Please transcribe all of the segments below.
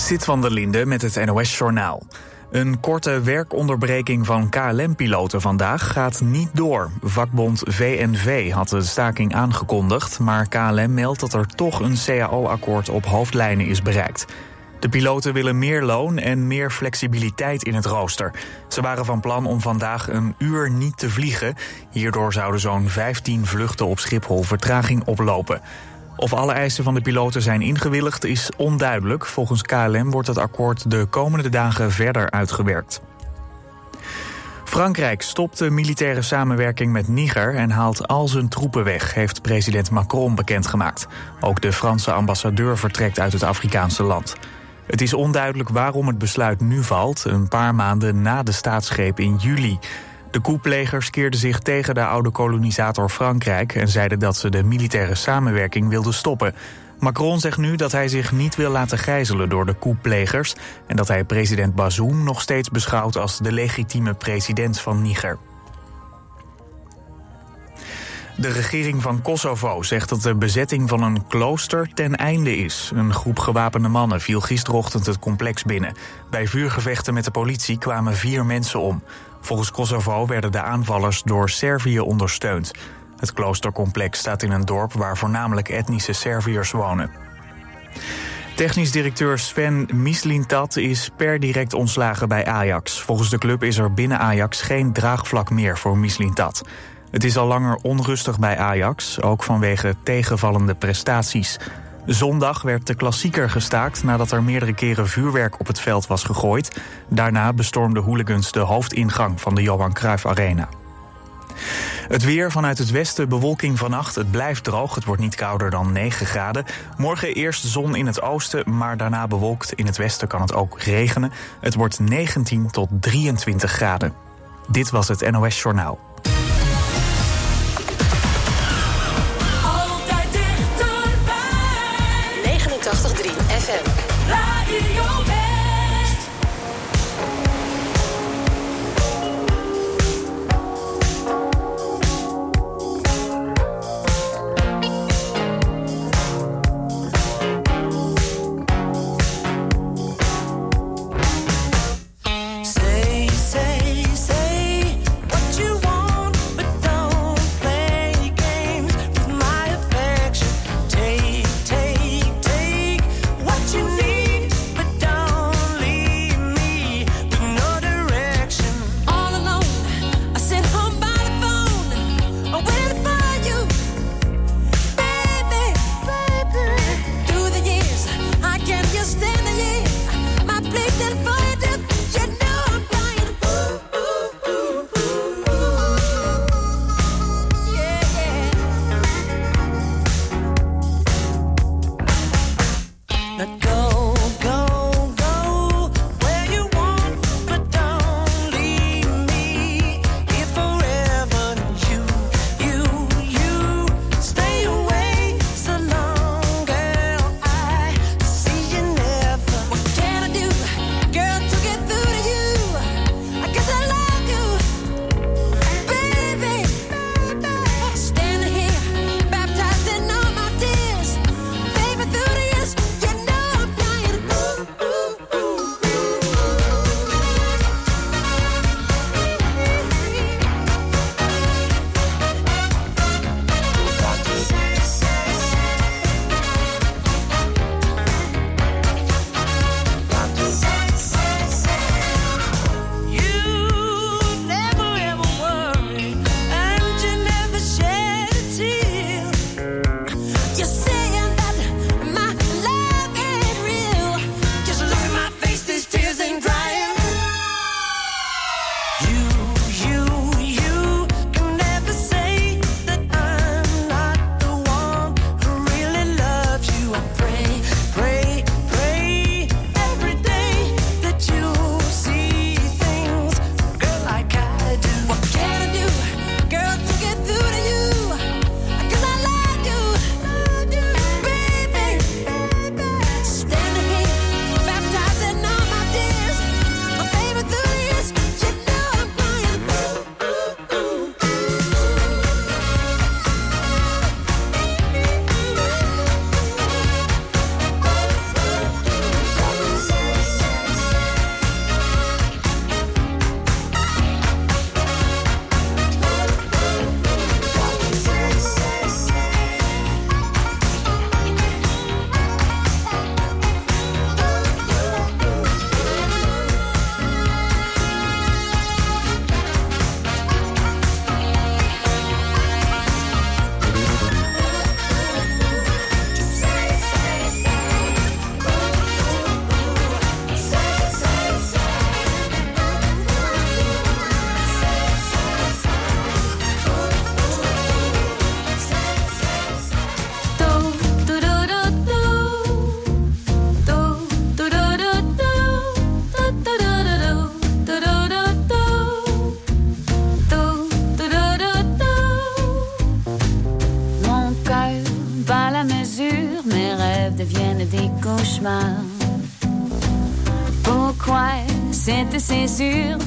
Zit van der Linde met het NOS-journaal. Een korte werkonderbreking van KLM-piloten vandaag gaat niet door. Vakbond VNV had de staking aangekondigd, maar KLM meldt dat er toch een CAO-akkoord op hoofdlijnen is bereikt. De piloten willen meer loon en meer flexibiliteit in het rooster. Ze waren van plan om vandaag een uur niet te vliegen. Hierdoor zouden zo'n 15 vluchten op Schiphol vertraging oplopen. Of alle eisen van de piloten zijn ingewilligd is onduidelijk. Volgens KLM wordt het akkoord de komende dagen verder uitgewerkt. Frankrijk stopt de militaire samenwerking met Niger en haalt al zijn troepen weg, heeft president Macron bekendgemaakt. Ook de Franse ambassadeur vertrekt uit het Afrikaanse land. Het is onduidelijk waarom het besluit nu valt, een paar maanden na de staatsgreep in juli. De koeplegers keerden zich tegen de oude kolonisator Frankrijk en zeiden dat ze de militaire samenwerking wilden stoppen. Macron zegt nu dat hij zich niet wil laten gijzelen door de koeplegers en dat hij president Bazoum nog steeds beschouwt als de legitieme president van Niger. De regering van Kosovo zegt dat de bezetting van een klooster ten einde is. Een groep gewapende mannen viel gisterochtend het complex binnen. Bij vuurgevechten met de politie kwamen vier mensen om. Volgens Kosovo werden de aanvallers door Servië ondersteund. Het kloostercomplex staat in een dorp waar voornamelijk etnische Serviërs wonen. Technisch directeur Sven Mislintat is per direct ontslagen bij Ajax. Volgens de club is er binnen Ajax geen draagvlak meer voor Mislintat. Het is al langer onrustig bij Ajax, ook vanwege tegenvallende prestaties. Zondag werd de klassieker gestaakt nadat er meerdere keren vuurwerk op het veld was gegooid. Daarna bestormden hooligans de hoofdingang van de Johan Cruijff Arena. Het weer vanuit het westen, bewolking vannacht. Het blijft droog, het wordt niet kouder dan 9 graden. Morgen eerst zon in het oosten, maar daarna bewolkt. In het westen kan het ook regenen. Het wordt 19 tot 23 graden. Dit was het NOS Journaal.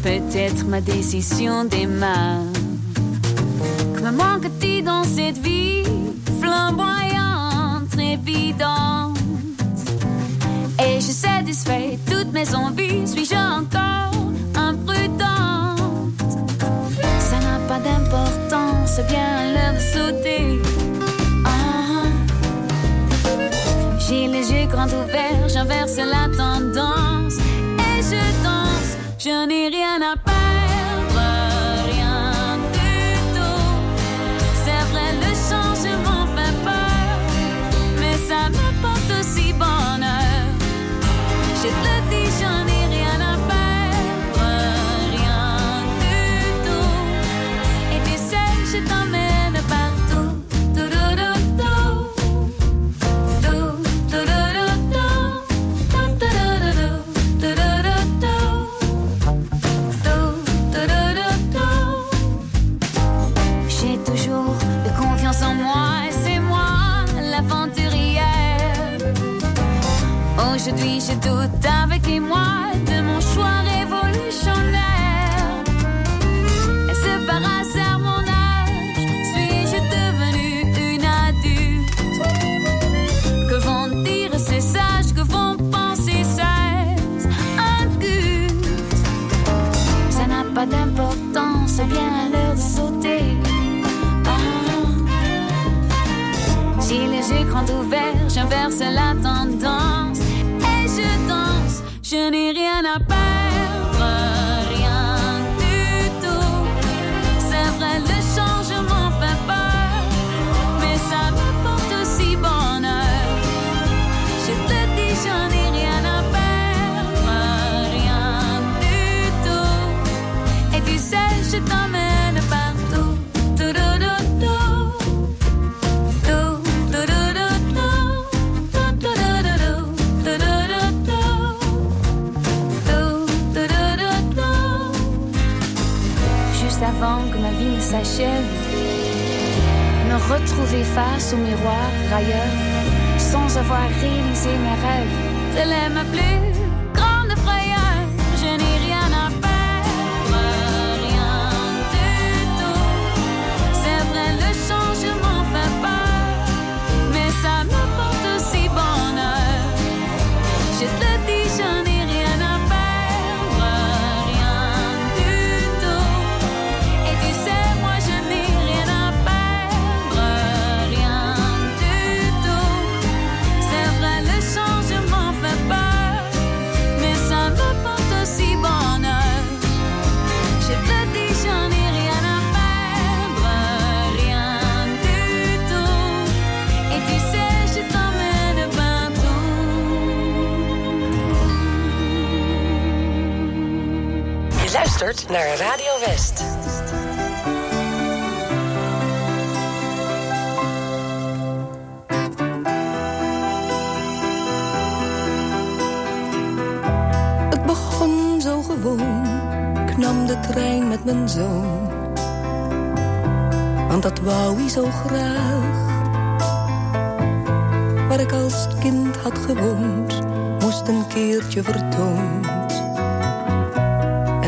Peut-être ma décision démarre. C'est bien l'heure de sauter. Ah. J'ai les yeux grands ouverts, j'inverse la tendance et je danse. Je n'ai rien à perdre, s'achève, me retrouver face au miroir ailleurs, sans avoir réalisé mes rêves. Ma plus naar Radio West. Het begon zo gewoon, ik nam de trein met mijn zoon. Want dat wou hij zo graag. Waar ik als kind had gewoond, moest een keertje vertoond.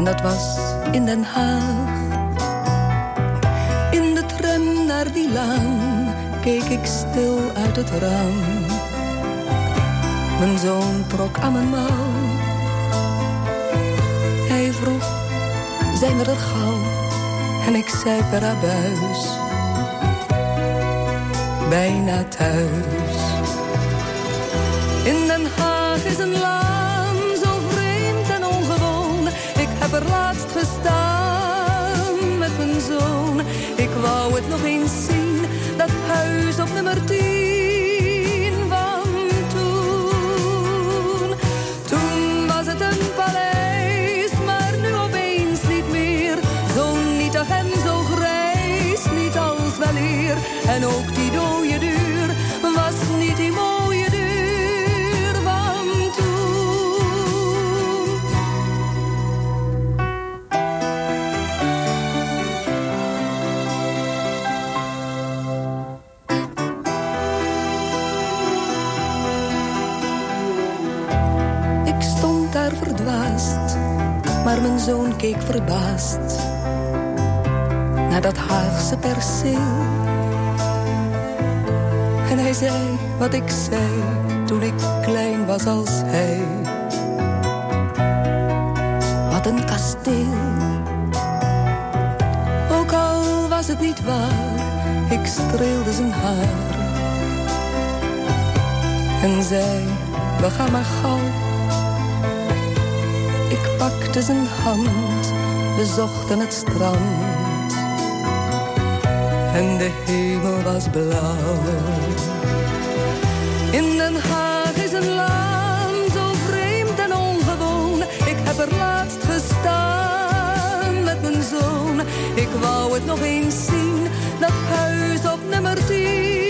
En dat was in Den Haag. In de tram naar die laan, keek ik stil uit het raam. Mijn zoon trok aan mijn mouw. Hij vroeg, zijn we er gauw? En ik zei per abuis, bijna thuis. Heb er laatst gestaan met mijn zoon. Ik wou het nog eens zien, dat huis op nummer 10 van toen. Toen was het een paleis, maar nu opeens niet meer. Zo nietig en zo grijs, niet als weleer. En ook keek verbaasd naar dat Haagse perceel. En hij zei wat ik zei toen ik klein was als hij. Wat een kasteel. Ook al was het niet waar, ik streelde zijn haar. En zei, we gaan maar gauw. Ik pakte zijn hand, we zochten het strand. En de hemel was blauw. In Den Haag is een laan zo vreemd en ongewoon. Ik heb er laatst gestaan met mijn zoon. Ik wou het nog eens zien, dat huis op nummer 10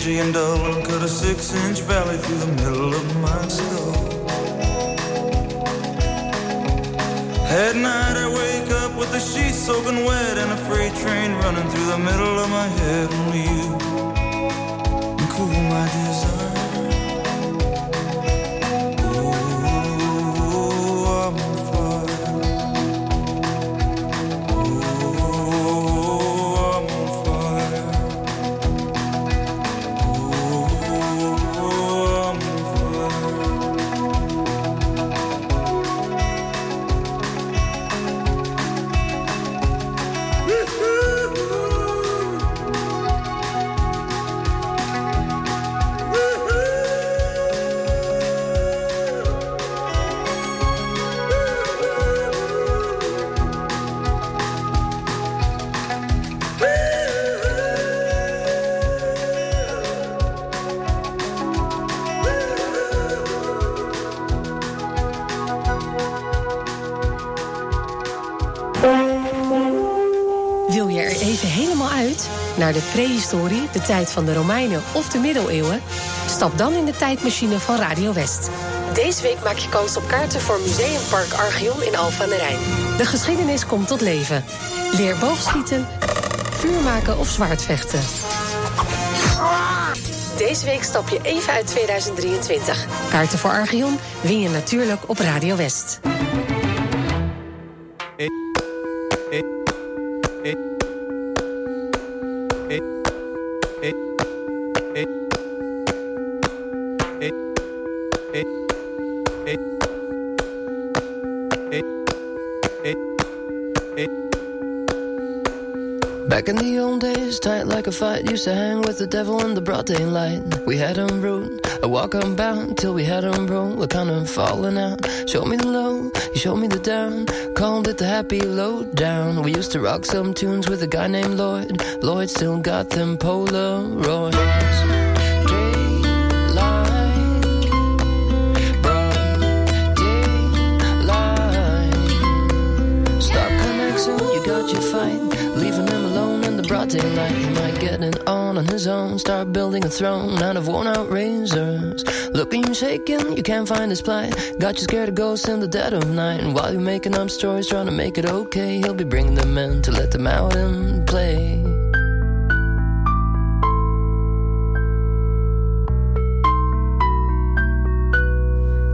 dingy and. Cut a six inch valley through the middle of De prehistorie, de tijd van de Romeinen of de middeleeuwen? Stap dan in de tijdmachine van Radio West. Deze week maak je kans op kaarten voor Museumpark Archeon in Alphen aan de Rijn. De geschiedenis komt tot leven. Leer boogschieten, vuur maken of zwaardvechten. Deze week stap je even uit 2023. Kaarten voor Archeon win je natuurlijk op Radio West. Like a fight, used to hang with the devil in the broad daylight. We had him rude, a walk unbound till we had him broke. We're kind of falling out. Show me the low, you showed me the down. Called it the happy low down. We used to rock some tunes with a guy named Lloyd. Lloyd still got them Polaroids. Broad daylight. Stop connecting, you got your fight. Leaving him alone in the broad daylight. He might get it on on his own. Start building a throne out of worn out razors. Looking you shaking, you can't find his plight. Got you scared of ghosts in the dead of night. And while you're making up stories, trying to make it okay, he'll be bringing them in to let them out and play.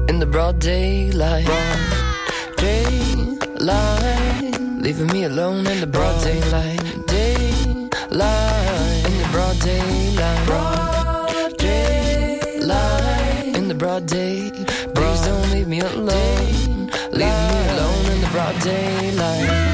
In the broad daylight, daylight, leaving me alone in the broad daylight, daylight, broad daylight, broad daylight, in the broad day. Please don't leave me alone, leave me alone in the broad daylight.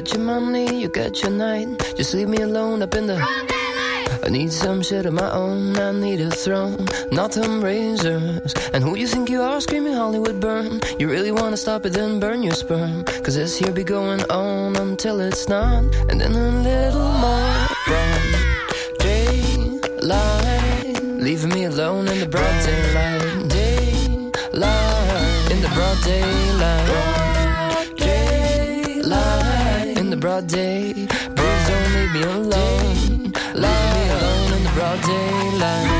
You get your money, you get your night. Just leave me alone up in the. I need some shit of my own. I need a throne, not them razors. And who you think you are screaming Hollywood burn? You really wanna stop it, then burn your sperm. Cause this here be going on until it's not. And then a little more brown daylight. Leaving me alone in the broad daylight. Daylight. In the broad daylight. Broad day. Please don't leave me alone. Leave me alone in the broad daylight.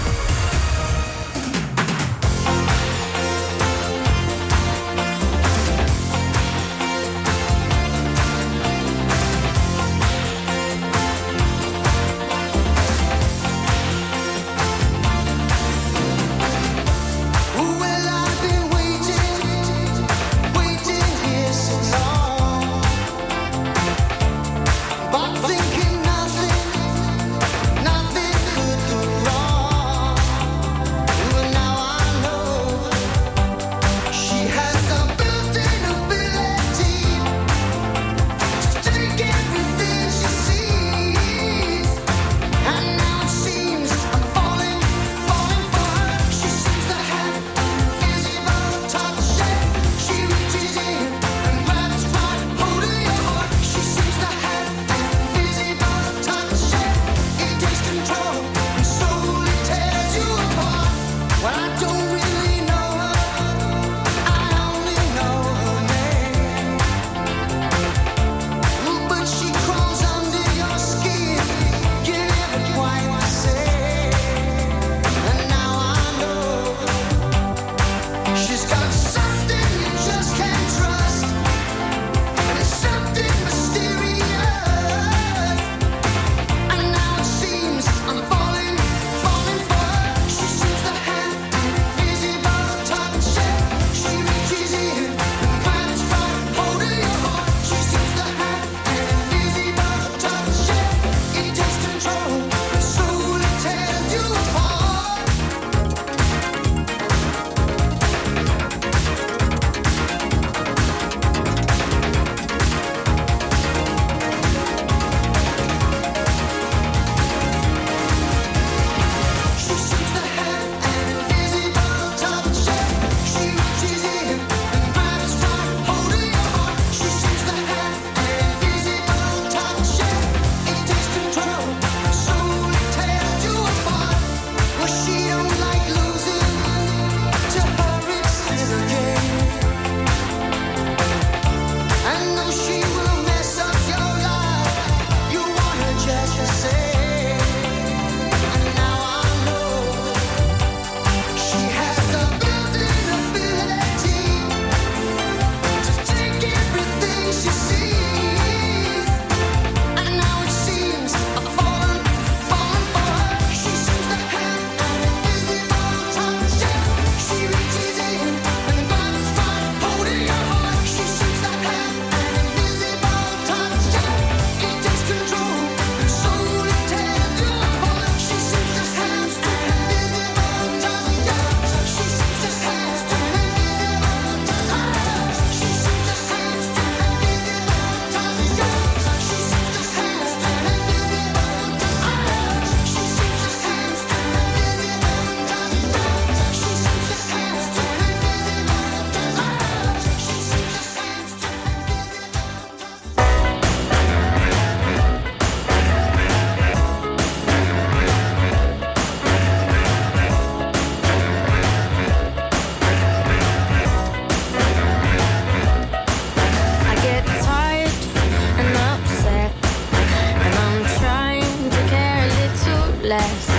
less.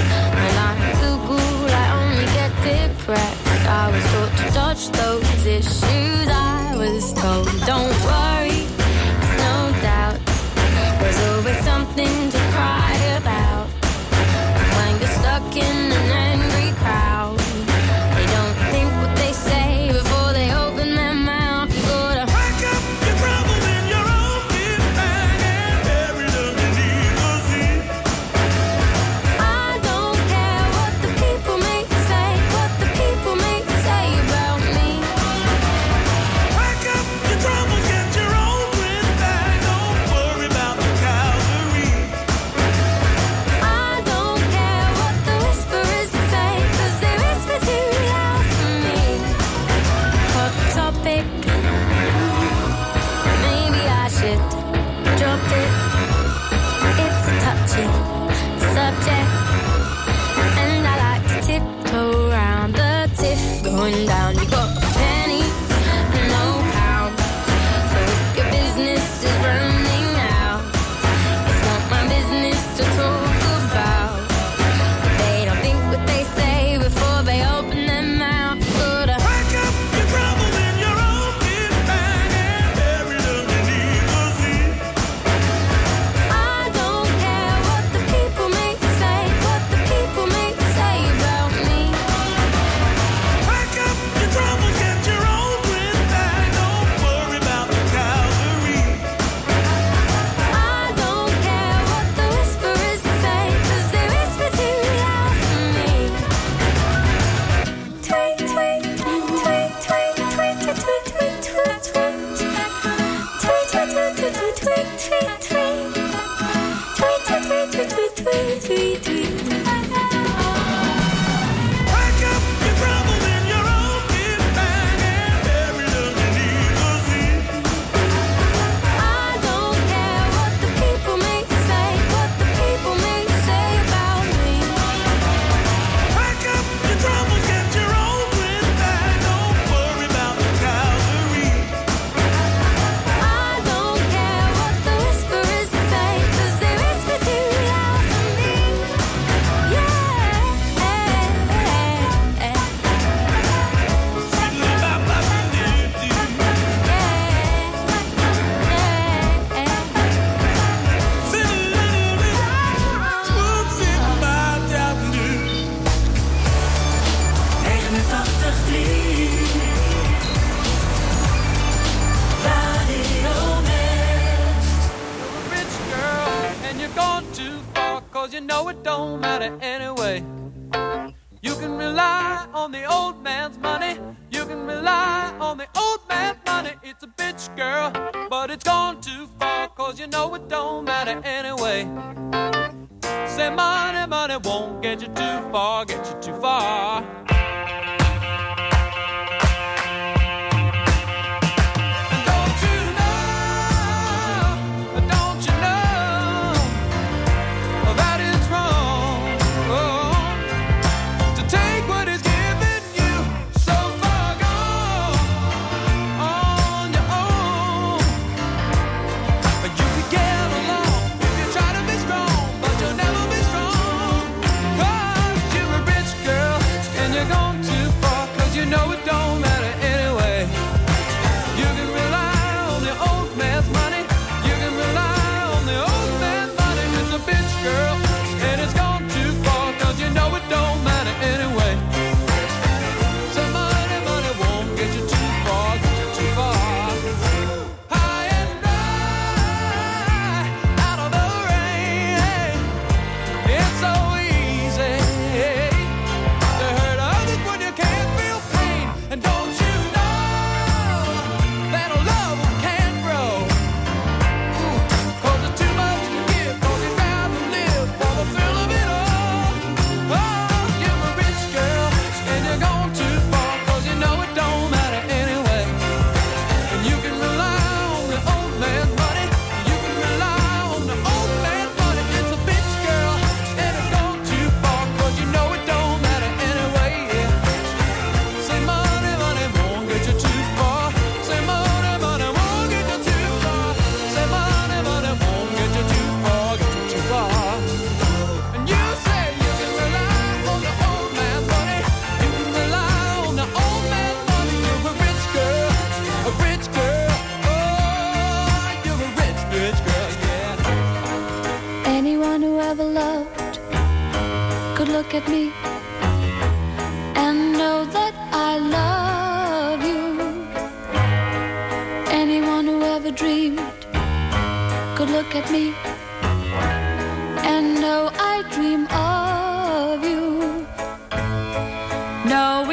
When I Google, I only get depressed. I was taught to dodge those issues. I was told, don't worry.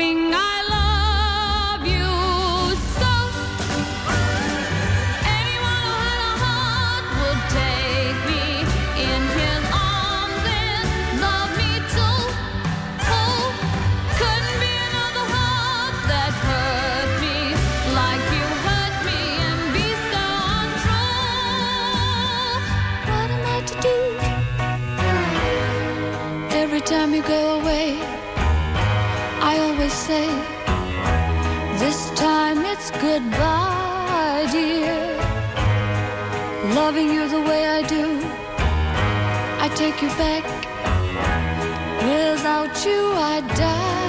everything I say This time it's goodbye, dear. Loving you the way I do, I take you back. Without you, I die,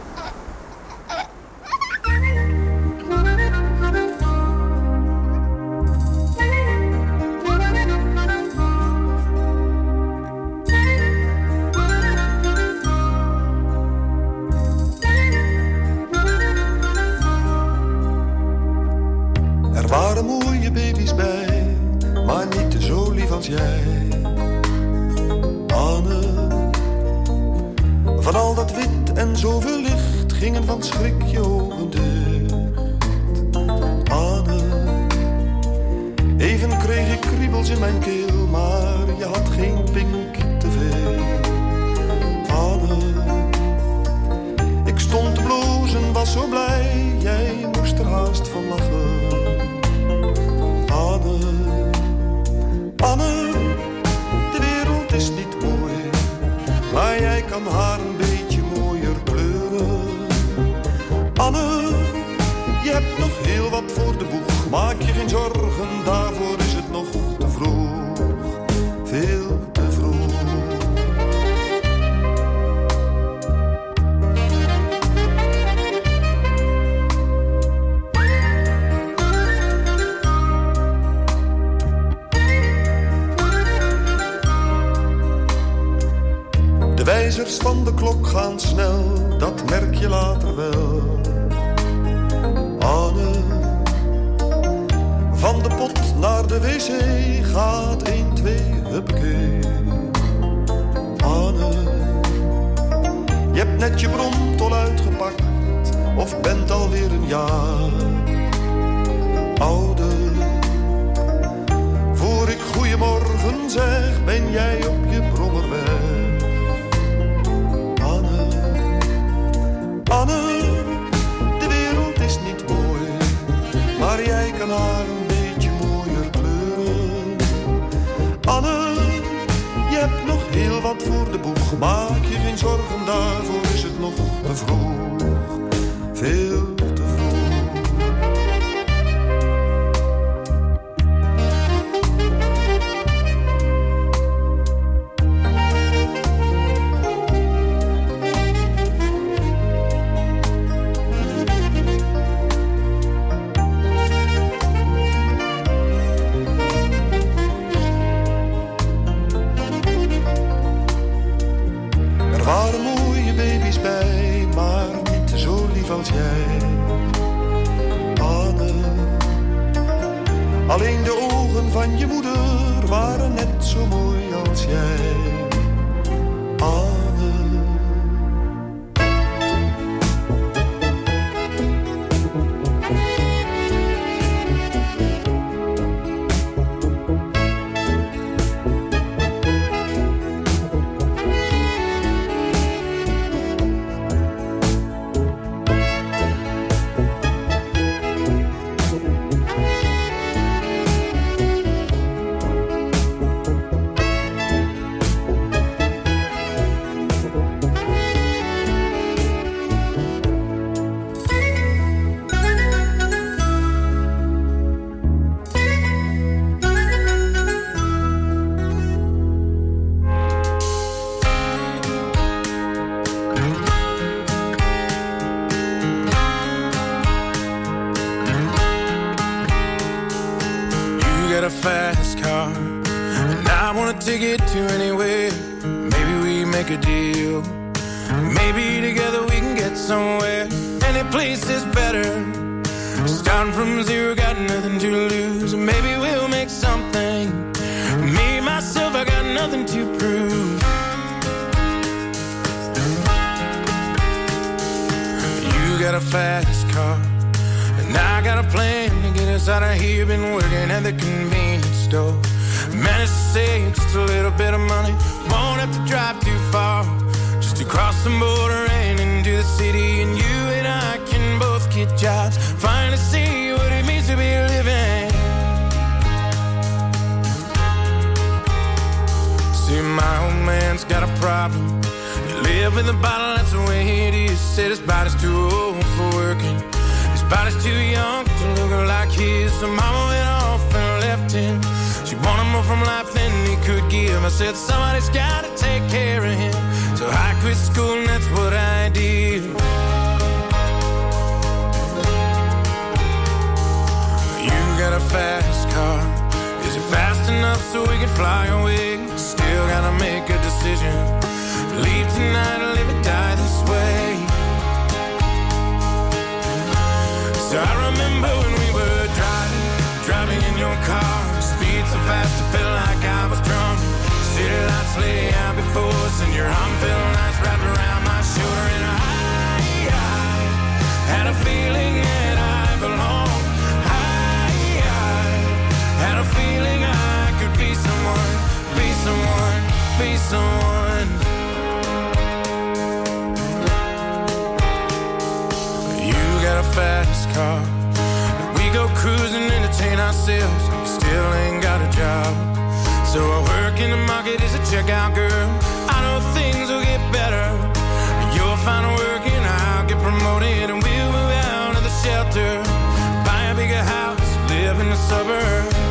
Gaan snel, dat merk je later wel. Anne, van de pot naar de wc gaat 1, 2, huppakee. Anne, je hebt net je bromtol uitgepakt, of bent alweer een jaar ouder. Voor ik goeiemorgen zeg, ben jij op je brommer jij kan haar een beetje mooier kleuren. Anne, je hebt nog heel wat voor de boeg, maak je geen zorgen, daarvoor is het nog te vroeg. Veel van je moeder waren net zo mooi als jij. Man's got a problem. He live in the bottle, that's the way it is. Said his body's too old for working. His body's too young to look like his. So mama went off and left him. She wanted more from life than he could give. I said, somebody's gotta take care of him. So I quit school and that's what I did. You got a fast car. Is it fast enough so we can fly away? Still gotta make a decision. Leave tonight or live or die this way. So I remember when we were driving, driving in your car. Speed so fast, I felt like I was drunk. City lights lay out before us, and your arm felt nice wrapped around my shoulder. And I, I had a feeling that I belonged. I, I had a feeling I could be someone, someone, be someone. You got a fast car. We go cruising, entertain ourselves. Still ain't got a job. So I work in the market as a checkout girl. I know things will get better. You'll find work and I'll get promoted and we'll move out of the shelter. Buy a bigger house, live in the suburbs.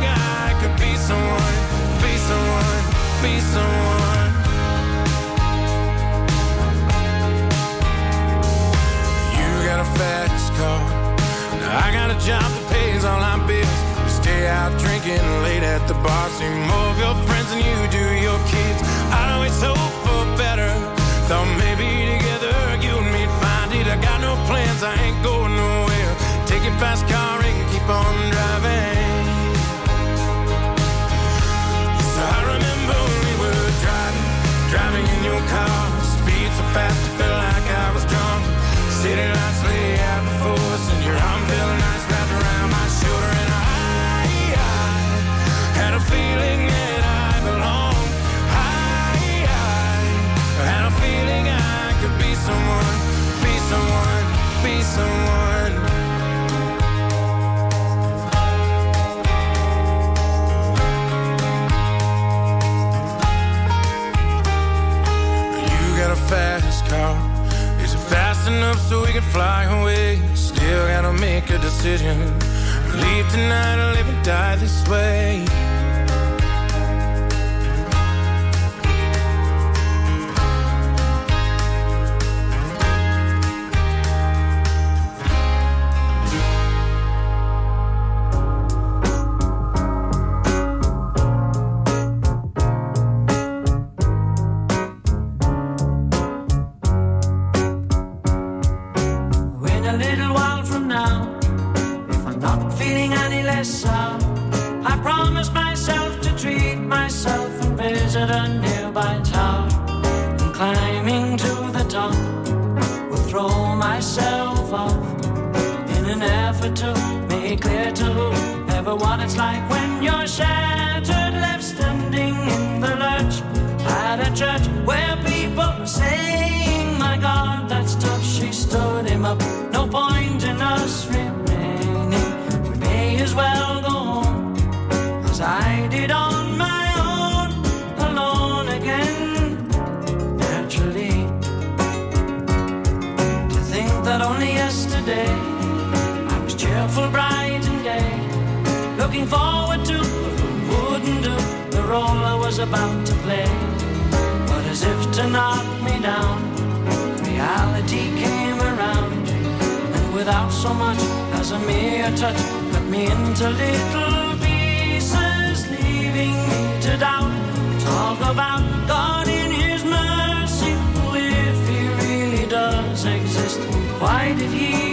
Fast enough so we can fly away? Still gotta make a decision. Leave tonight or live and die this way. throw myself off in an effort to make clear to everyone it's like when you're shattered, left standing in the lurch at a church where people say. for bright and gay, looking forward to wouldn't do the role I was about to play. But as if to knock me down, reality came around, and without so much as a mere touch, cut me into little pieces, leaving me to doubt. Talk about God in His mercy, if He really does exist. Why did He?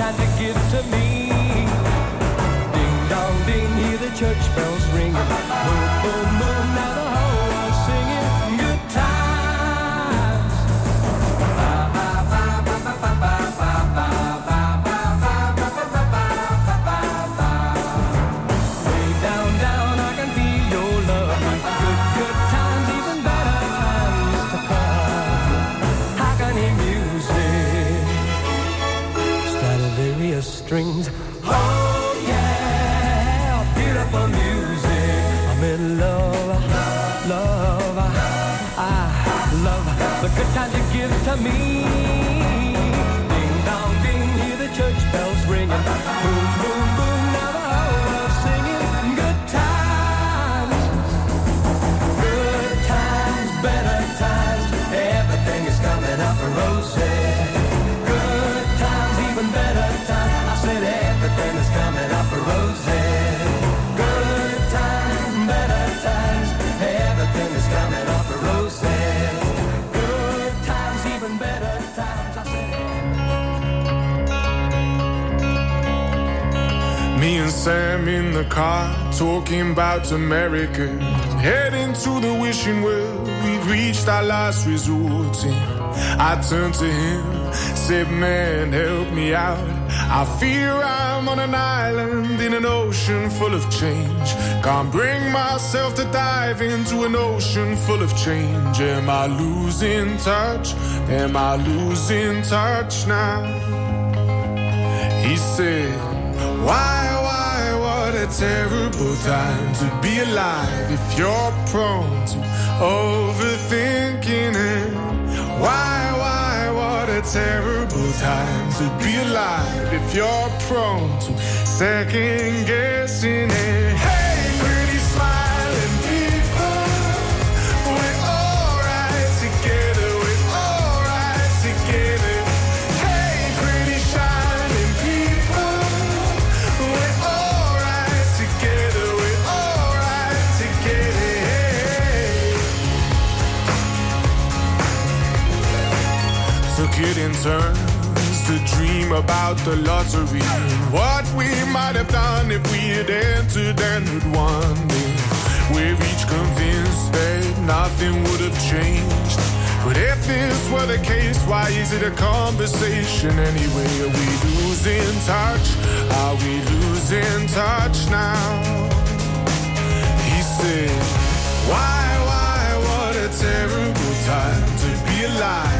time to give to me. Ding dong ding, hear the church bells ring. Boom boom. camino. Sam in the car, talking about America. Heading to the wishing well, we've reached our last resort. I turned to him, said, Man, help me out. I fear I'm on an island in an ocean full of change. Can't bring myself to dive into an ocean full of change. Am I losing touch? Am I losing touch now? He said, Why? terrible time to be alive if you're prone to overthinking it. Why, why, what a terrible time to be alive if you're prone to second guessing it. It in turns to dream about the lottery what we might have done if we had entered and had won it. We're each convinced that nothing would have changed. But if this were the case, why is it a conversation anyway? Are we losing touch? Are we losing touch now? He said, Why, why, what a terrible time to be alive